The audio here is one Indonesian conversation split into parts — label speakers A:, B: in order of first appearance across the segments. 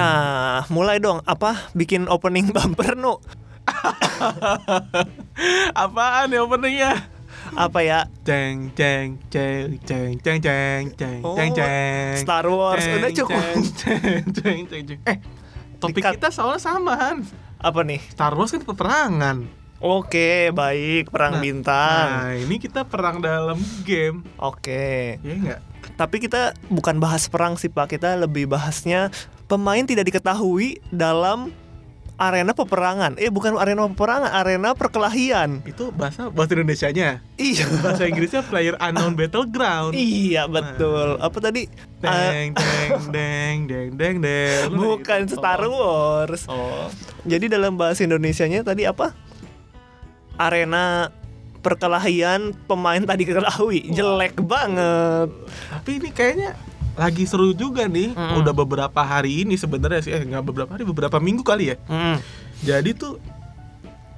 A: Nah, mulai dong apa bikin opening bumper nu?
B: Apaan ya openingnya?
A: Apa ya?
B: Ceng ceng ceng ceng ceng ceng ceng
A: Oh,
B: ceng ceng.
A: Star Wars
B: Ceng,
A: udah cukup.
B: Ceng ceng ceng ceng. ceng. Eh, topik
A: Dikat.
B: kita soalnya sama Han.
A: Apa nih?
B: Star Wars kan peperangan.
A: Oke, baik, perang
B: Nah,
A: bintang.
B: Nah, ini kita perang dalam game.
A: Oke.
B: Ya enggak?
A: Tapi kita bukan bahas perang sih, Pak. Kita lebih bahasnya pemain tidak diketahui dalam arena peperangan. Eh, bukan arena peperangan, arena perkelahian.
B: Itu bahasa bahasa Indonesianya.
A: Iya.
B: Bahasa Inggrisnya player unknown battleground.
A: Iya, betul. Apa tadi?
B: Deng deng deng deng deng deng.
A: bukan Star Wars.
B: Oh.
A: Jadi dalam bahasa Indonesianya tadi apa? Arena perkelahian pemain tadi diketahui. Jelek banget.
B: Tapi ini kayaknya lagi seru juga nih.
A: Mm.
B: Udah beberapa hari ini sebenarnya sih eh nggak beberapa hari, beberapa minggu kali ya.
A: Hmm.
B: Jadi tuh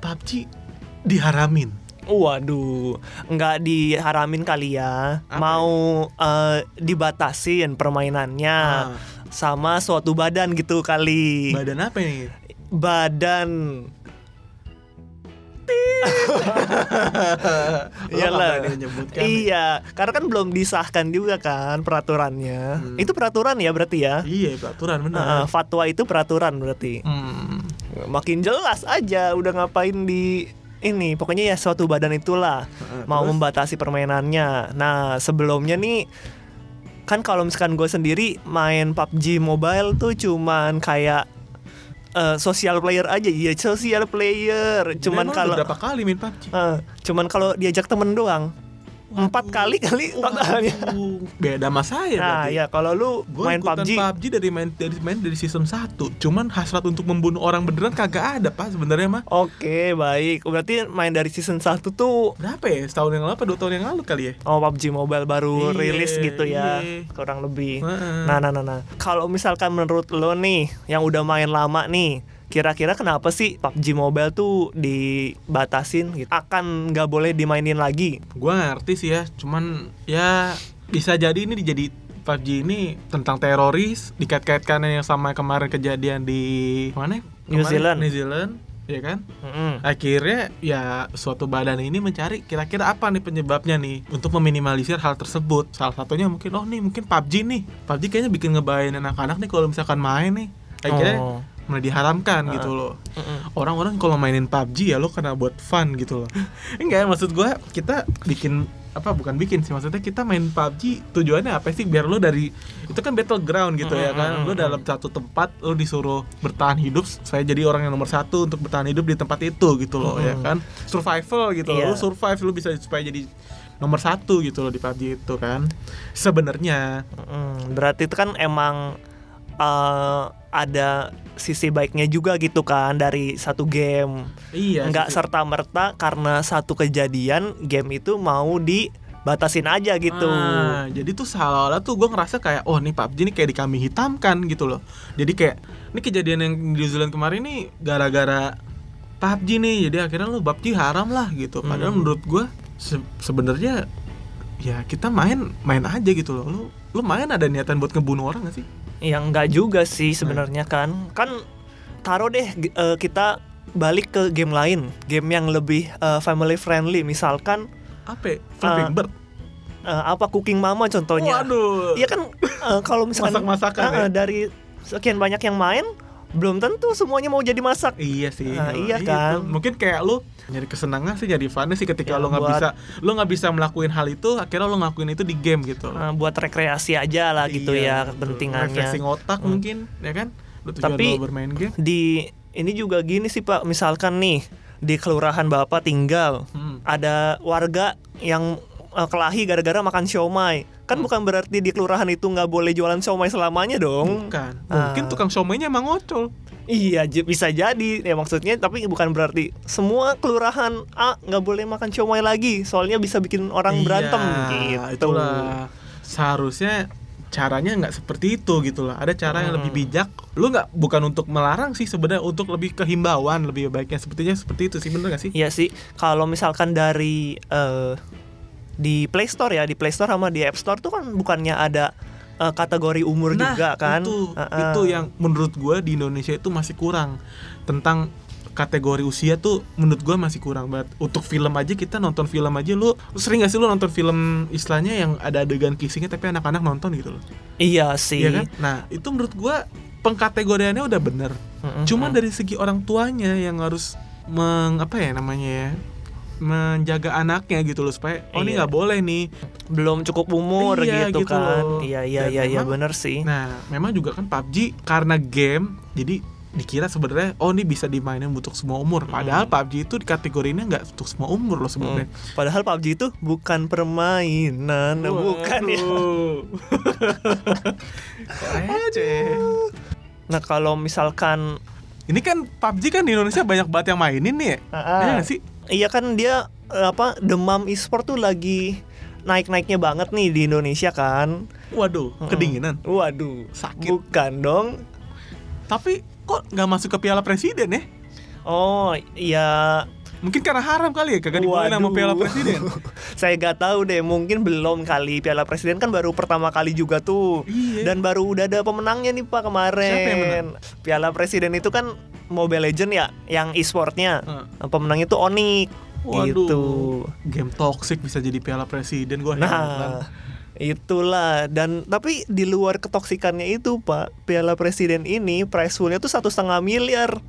B: PUBG diharamin.
A: Waduh, nggak diharamin kali ya.
B: Apa
A: Mau eh, dibatasin permainannya
B: Ah,
A: sama suatu badan gitu kali.
B: badan apa nih?
A: badan. Iyalah.
B: menyebutkan nih.
A: Iya, karena kan belum disahkan juga kan peraturannya.
B: Hmm.
A: Itu peraturan ya berarti ya?
B: Iya, peraturan benar.
A: fatwa itu peraturan berarti.
B: Hmm.
A: Makin jelas aja udah ngapain di ini. Pokoknya ya suatu badan itulah
B: Heeh,
A: mau
B: terus?
A: membatasi permainannya. Nah, sebelumnya nih kan kalau misalkan gue sendiri main PUBG Mobile tuh cuman kayak eh, social player aja. Iya, social player. Cuman kalau
B: berapa kali main PUBG?
A: eh, cuman kalau diajak temen doang. Empat kali kali totalnya.
B: Waduh, Beda sama saya
A: Nah,
B: berarti.
A: ya kalau lu
B: Gue
A: main PUBG
B: PUBG dari main dari main dari season 1 Cuman hasrat untuk membunuh orang beneran kagak ada pak sebenarnya mah
A: Oke, baik. Berarti main dari season 1 tuh
B: Berapa ya? Setahun yang lalu apa dua tahun yang lalu kali ya?
A: Oh PUBG Mobile baru
B: Iya,
A: rilis gitu ya
B: iya.
A: kurang lebih. Nah nah nah nah. Kalau misalkan menurut lo nih yang udah main lama nih, kira-kira kenapa sih PUBG Mobile tuh dibatasin gitu? Akan nggak boleh dimainin lagi?
B: Gue ngerti sih ya Cuman ya bisa jadi ini jadi PUBG ini tentang teroris dikait-kaitkan yang sama kemarin kejadian di mana?
A: New
B: Kemarin?
A: Zealand.
B: New Zealand, ya kan?
A: Mm-mm.
B: Akhirnya ya suatu badan ini mencari kira-kira apa nih penyebabnya nih untuk meminimalisir hal tersebut. Salah satunya mungkin oh nih mungkin PUBG nih. PUBG kayaknya bikin ngebayain anak-anak nih kalau misalkan main nih. Akhirnya
A: Oh.
B: Mulai diharamkan
A: Ah.
B: gitu loh. Orang-orang kalau mainin PUBG ya lo kena buat fun gitu loh. Enggak, maksud gua kita bikin apa bukan bikin sih maksudnya kita main PUBG tujuannya apa sih biar lo dari itu kan battleground gitu ya kan lo dalam satu tempat lo disuruh bertahan hidup saya jadi orang yang nomor satu untuk bertahan hidup di tempat itu gitu loh ya
A: Mm.
B: kan survival gitu
A: Iya.
B: loh lo survive lo bisa supaya jadi nomor satu gitu loh di PUBG itu kan sebenarnya
A: Mm, berarti itu kan emang eh, ada sisi baiknya juga gitu kan dari satu game.
B: iya
A: nggak serta merta karena satu kejadian game itu mau dibatasin aja gitu.
B: Ah, jadi tuh seolah-olah tuh gue ngerasa kayak oh nih PUBG ini kayak dikambing hitamkan gitu loh. Jadi kayak ini kejadian yang di New Zealand kemarin nih gara-gara PUBG nih. Jadi akhirnya lo PUBG haram lah gitu. Padahal
A: Hmm.
B: menurut gue se- sebenarnya ya kita main main aja gitu loh. Lu lu main ada niatan buat ngebunuh orang gak sih?
A: Yang enggak juga sih sebenarnya kan. Kan taruh deh eh, kita balik ke game lain, game yang lebih eh, family friendly misalkan
B: Apa? ya? Flapping
A: Ah,
B: Bird.
A: eh, apa Cooking Mama contohnya.
B: Waduh.
A: Iya kan eh, kalau misalkan
B: Masak-masakan
A: eh,
B: ya?
A: eh, dari sekian banyak yang main belum tentu semuanya mau jadi masak.
B: Iya sih.
A: Nah,
B: Oh,
A: iya kan.
B: tuh. Mungkin kayak lu nyari kesenangan sih, nyari fun sih ketika
A: Ya,
B: lu nggak bisa, lu nggak bisa melakuin hal itu, akhirnya lu ngelakuin itu di game gitu.
A: Eh, buat rekreasi aja lah gitu ya
B: Iya,
A: kepentingannya.
B: Refreshing otak
A: Hmm.
B: mungkin, ya kan? Lu
A: Tapi-
B: lu bermain game.
A: Di ini juga gini sih Pak, misalkan nih di kelurahan Bapak tinggal
B: Hmm.
A: ada warga yang eh, kelahi gara-gara makan siomay. Kan
B: Hmm.
A: bukan berarti di kelurahan itu nggak boleh jualan siomay selamanya dong.
B: Bukan.
A: Ah.
B: Mungkin tukang siomaynya emang ngocol.
A: Iya, bisa jadi. Ya maksudnya tapi bukan berarti semua kelurahan A nggak boleh makan siomay lagi, soalnya bisa bikin orang
B: Iya,
A: berantem gitu.
B: Itulah. Seharusnya caranya nggak seperti itu gitu loh. Ada cara yang
A: Hmm.
B: lebih bijak. Lu nggak bukan untuk melarang sih sebenarnya untuk lebih kehimbauan lebih baiknya sepertinya seperti itu sih bener gak sih?
A: Iya sih, kalau misalkan dari eh, di Play Store ya, di Play Store sama di App Store tuh kan bukannya ada eh, kategori umur juga kan.
B: Itu,
A: Heeh.
B: itu yang menurut gua di Indonesia itu masih kurang tentang kategori usia tuh menurut gua masih kurang banget. Untuk film aja kita nonton film aja lu, lu sering gak sih lu nonton film istilahnya yang ada adegan kissingnya tapi anak-anak nonton gitu loh.
A: Iya sih.
B: Iya kan? Nah, itu menurut gua pengkategoriannya udah bener.
A: Mm-mm.
B: Cuma dari segi orang tuanya yang harus meng apa ya namanya ya menjaga anaknya gitu loh supaya oh ini
A: Iya.
B: nggak boleh nih
A: belum cukup umur
B: Iya,
A: gitu,
B: gitu
A: kan.
B: loh.
A: Iya iya
B: Dan
A: iya iya
B: memang-
A: bener sih.
B: Nah, memang juga kan PUBG karena game, jadi dikira sebenarnya oh ini bisa dimainin untuk semua umur. Padahal PUBG itu di kategorinya nggak untuk semua umur loh sebenarnya.
A: Hmm. Padahal PUBG itu bukan permainan, bukan ya. Nah kalau misalkan
B: Ini kan PUBG kan di Indonesia banyak banget yang mainin nih. ya.
A: Ah,
B: Iya nggak sih?
A: Iya kan dia eh, apa demam e-sport tuh lagi naik-naiknya banget nih di Indonesia kan.
B: Waduh, kedinginan.
A: Waduh,
B: Sakit.
A: Bukan dong.
B: Tapi kok nggak masuk ke Piala Presiden ya?
A: Oh, iya.
B: Mungkin karena haram kali ya kagak dibolehin sama. Piala Presiden.
A: Saya gak tahu deh, mungkin belum kali Piala Presiden kan baru pertama kali juga tuh.
B: Iya.
A: Dan baru udah ada pemenangnya nih Pak kemarin.
B: Siapa yang menang?
A: Piala Presiden itu kan Mobile Legend ya, yang e-sportnya.
B: Heeh.
A: Nah, Pemenangnya tuh Onyx.
B: Waduh.
A: Gitu.
B: Game toxic bisa jadi Piala Presiden gua heran.
A: Nah, itulah dan tapi di luar ketoksikannya itu Pak, Piala Presiden ini prize poolnya tuh satu setengah miliar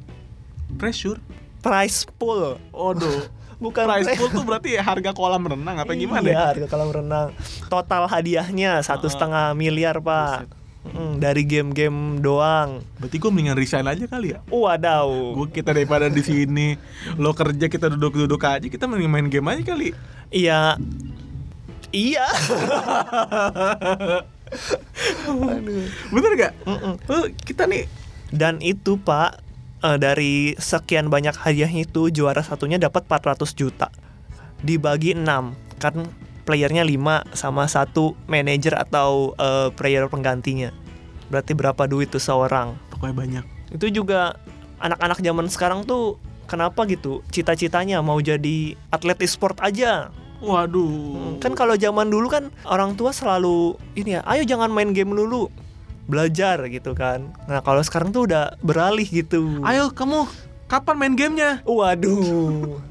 B: Pressure.
A: prize pool,
B: Waduh.
A: bukan
B: Prize pool tuh berarti ya harga kolam renang apa gimana
A: Iya,
B: ya?
A: harga kolam renang. Total hadiahnya satu setengah miliar Pak.
B: Buset.
A: Mm, dari game-game doang.
B: Berarti gue mendingan resign aja kali ya.
A: Wadaw.
B: Gue kita daripada di sini lo kerja kita duduk-duduk aja kita mending main game aja kali.
A: Iya. Iya.
B: Bener gak?
A: Mm-mm.
B: Lo kita nih
A: Dan itu Pak eh, dari sekian banyak hadiahnya itu juara satunya dapat 400 juta. Dibagi 6 kan playernya 5 sama satu manajer atau eh, player penggantinya. Berarti berapa duit tuh seorang?
B: pokoknya banyak.
A: Itu juga anak-anak zaman sekarang tuh kenapa gitu? Cita-citanya mau jadi atlet e-sport aja.
B: Waduh.
A: Hmm, Kan kalau zaman dulu kan orang tua selalu ini ya, ayo jangan main game dulu. Belajar gitu kan. Nah, kalau sekarang tuh udah beralih gitu.
B: Ayo kamu kapan main gamenya?
A: Waduh.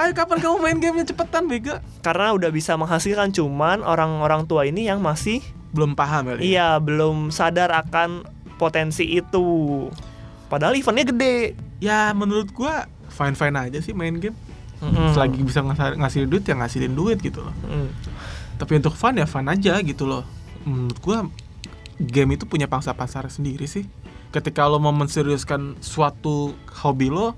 B: Ayo kapan kamu main gamenya cepetan bega.
A: Karena udah bisa menghasilkan cuman orang-orang tua ini yang masih
B: Belum paham kali. ya?
A: iya belum sadar akan potensi itu. Padahal eventnya gede.
B: Ya menurut gua fine fine aja sih main game.
A: Mm-mm.
B: Selagi bisa ngasih, ngasih duit ya ngasilin duit gitu loh.
A: Mm.
B: Tapi untuk fun ya fun aja gitu loh. Menurut gua game itu punya pangsa pasar sendiri sih. Ketika lo mau menseriuskan suatu hobi lo,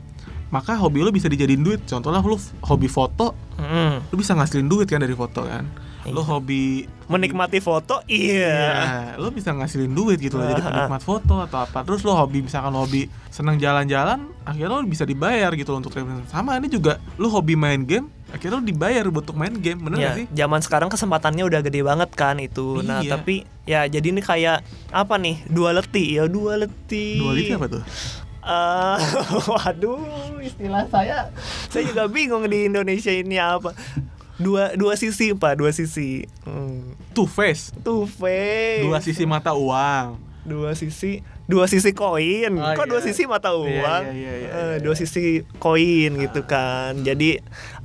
B: maka hobi lo bisa dijadiin duit. Contohnya lo hobi foto,
A: Mm.
B: lo bisa ngasilin duit kan dari foto kan. Lo
A: Iya.
B: hobi
A: Menikmati foto, iya.
B: Iya, lo bisa ngasilin duit gitu loh jadi penikmat foto atau apa. Terus lo hobi misalkan lo hobi seneng jalan-jalan, akhirnya lo bisa dibayar gitu loh untuk traveling. Sama ini juga lo hobi main game, akhirnya lo dibayar untuk main game, bener
A: Ya,
B: gak sih?
A: zaman sekarang kesempatannya udah gede banget kan itu. Nah,
B: Iya.
A: tapi ya jadi ini kayak apa nih? Duality ya, duality.
B: Duality apa tuh?
A: Eh, waduh, istilah saya saya juga bingung di Indonesia ini apa. Dua dua sisi, Pak, dua sisi. Hmm.
B: Two face,
A: Two face.
B: dua sisi mata uang.
A: dua sisi dua sisi koin
B: Oh,
A: kok dua
B: iya.
A: sisi mata
B: Iya,
A: uang
B: iya, iya, iya,
A: Eh,
B: iya.
A: dua sisi koin gitu kan jadi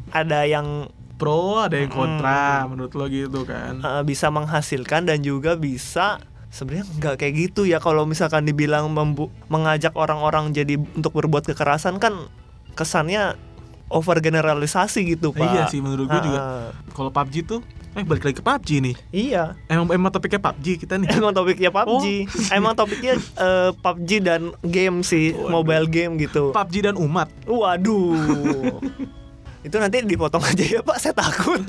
A: ada yang
B: Pro ada yang kontra,
A: Hmm.
B: menurut lo gitu kan?
A: eh, bisa menghasilkan dan juga bisa sebenarnya nggak kayak gitu ya kalau misalkan dibilang membu- mengajak orang-orang jadi untuk berbuat kekerasan kan kesannya over generalisasi gitu pak
B: Iya sih, menurut gue juga. Kalau PUBG tuh, eh balik lagi ke PUBG nih.
A: iya
B: Emang emang topiknya PUBG kita nih.
A: Emang topiknya PUBG,
B: Oh.
A: emang topiknya eh, PUBG dan game sih,
B: Waduh.
A: mobile game gitu.
B: PUBG dan umat.
A: Waduh. itu nanti dipotong aja ya Pak, saya takut.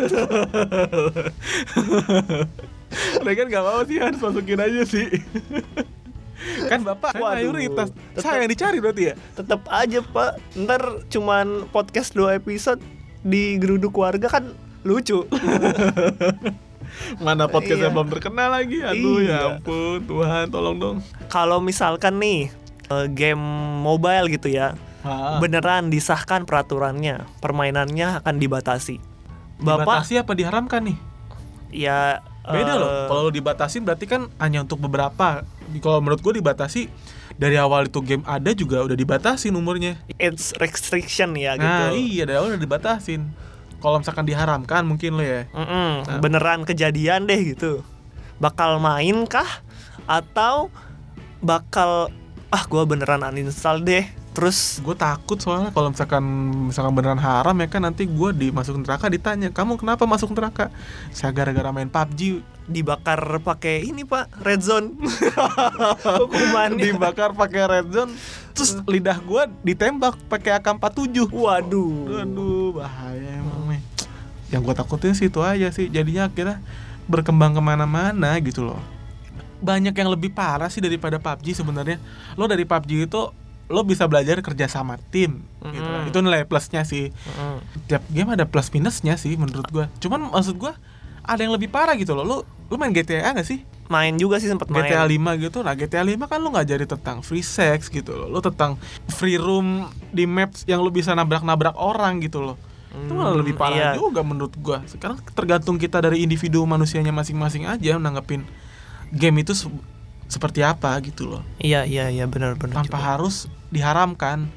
B: Nah kan gak mau sih harus masukin aja sih Kan bapak
A: Waduh,
B: mayoritas
A: tetep-
B: Saya yang dicari berarti ya
A: Tetap aja Pak, ntar cuman podcast dua episode di geruduk warga kan lucu.
B: Mana podcastnya
A: Iya.
B: belum terkenal lagi Aduh
A: Iya.
B: ya ampun Tuhan tolong dong
A: Kalau misalkan nih eh, game mobile gitu ya,
B: ha,
A: beneran disahkan peraturannya, permainannya akan dibatasi. Bapak
B: Dibatasi apa diharamkan nih?
A: ya
B: Beda loh.
A: Eh,
B: Kalau lo dibatasin berarti kan hanya untuk beberapa. Kalau menurut gue dibatasi dari awal itu game ada juga udah dibatasin umurnya.
A: It's restriction ya
B: Nah,
A: gitu.
B: iya dari awal udah dibatasin. Kalau misalkan diharamkan mungkin lo ya.
A: Mm-mm,
B: Nah.
A: beneran kejadian deh gitu. Bakal main kah atau bakal ah gua beneran uninstall deh. Terus
B: Gue takut soalnya kalau misalkan misalkan beneran haram ya kan nanti gue dimasukin neraka ditanya kamu kenapa masuk neraka? Saya gara-gara main PUBG
A: dibakar pakai ini pak red zone hukumannya.
B: dibakar pakai red zone terus lidah gue ditembak pakai AK47
A: Waduh.
B: Aduh bahaya emang nih Yang gue takutin sih itu aja sih Jadinya akhirnya berkembang ke mana-mana gitu loh Banyak yang lebih parah sih daripada PUBG sebenarnya Lo dari PUBG itu lo bisa belajar kerja sama tim gitu.
A: Mm-mm.
B: Itu nilai plusnya sih
A: Mm.
B: Tiap game ada plus minusnya sih menurut gue Cuman maksud gue ada yang lebih parah gitu loh Lo, lo main GTA gak sih?
A: Main juga sih sempat main.
B: GTA 5 gitu Nah GTA 5 kan lu ngajari tentang free sex gitu loh Lu tentang free room di maps yang lu bisa nabrak-nabrak orang gitu loh Itu malah lebih parah
A: iya.
B: juga menurut gua Sekarang tergantung kita dari individu manusianya masing-masing aja Nanggepin game itu se- seperti apa gitu loh
A: Iya iya iya benar-benar.
B: Tanpa
A: juga.
B: harus diharamkan.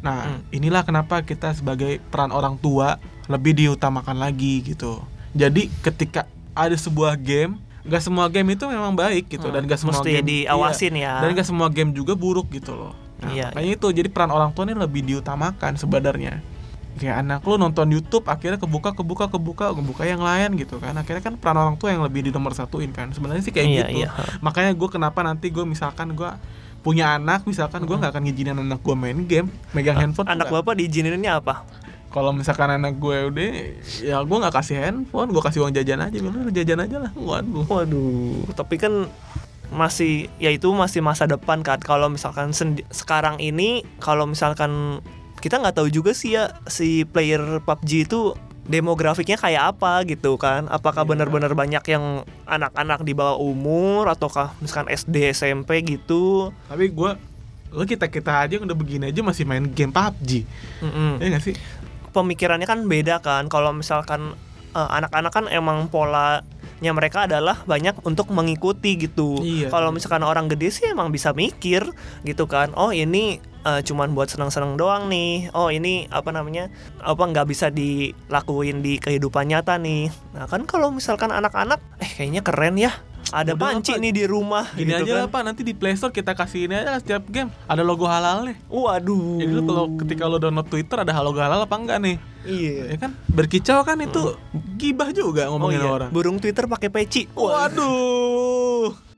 B: Nah
A: Hmm.
B: inilah kenapa kita sebagai peran orang tua Lebih diutamakan lagi gitu. Jadi ketika ada sebuah game Gak semua game itu memang baik gitu.
A: Hmm,
B: dan gak semua
A: mesti
B: game
A: diawasin
B: iya,
A: ya.
B: dan gak semua game juga buruk gitu loh. Nah,
A: Iya,
B: makanya itu. Jadi peran orang tua ini lebih diutamakan sebenarnya. Kayak anak lu nonton YouTube akhirnya kebuka kebuka kebuka kebuka yang lain gitu kan. Akhirnya kan peran orang tua yang lebih di nomor satuin kan. Sebenarnya sih kayak
A: Iya,
B: gitu.
A: iya.
B: makanya gue kenapa nanti gue misalkan gue punya anak misalkan gue nggak akan ngizinin anak gue main game megang handphone tuh
A: Anak bapak diizininnya apa?
B: kalau misalkan anak gue udah ya gue nggak kasih handphone gue kasih uang jajan aja bilang "Lu jajan aja lah waduh
A: Waduh, tapi kan masih ya itu masih masa depan kan. Kalau misalkan sekarang ini kalau misalkan kita nggak tahu juga sih ya si player PUBG itu demografiknya kayak apa gitu kan. Apakah
B: Iya.
A: benar-benar banyak yang anak-anak di bawah umur ataukah misalkan SD SMP gitu.
B: tapi gue lo kita kita aja yang udah begini aja masih main game PUBG
A: Mm-mm.
B: ya nggak sih
A: pemikirannya kan beda kan kalau misalkan eh, anak-anak kan emang polanya mereka adalah banyak untuk mengikuti gitu
B: Iya.
A: kalau misalkan orang gede sih emang bisa mikir gitu kan oh ini eh, cuman buat senang-senang doang nih. Oh ini apa namanya apa nggak bisa dilakuin di kehidupan nyata nih. Nah kan kalau misalkan anak-anak eh kayaknya keren ya. Ada
B: Udah
A: panci
B: apa?
A: nih di rumah
B: Gini
A: gitu
B: aja
A: kan.
B: lah pak, nanti di Play Store kita kasih ini aja setiap game. Ada logo halalnya
A: waduh.
B: Jadi lu kalau ketika lo download Twitter ada logo halal apa enggak nih?
A: Iya.
B: Ya kan, berkicau kan itu gibah juga
A: Oh
B: ngomongin
A: iya,
B: orang.
A: Burung Twitter pakai peci.
B: Waduh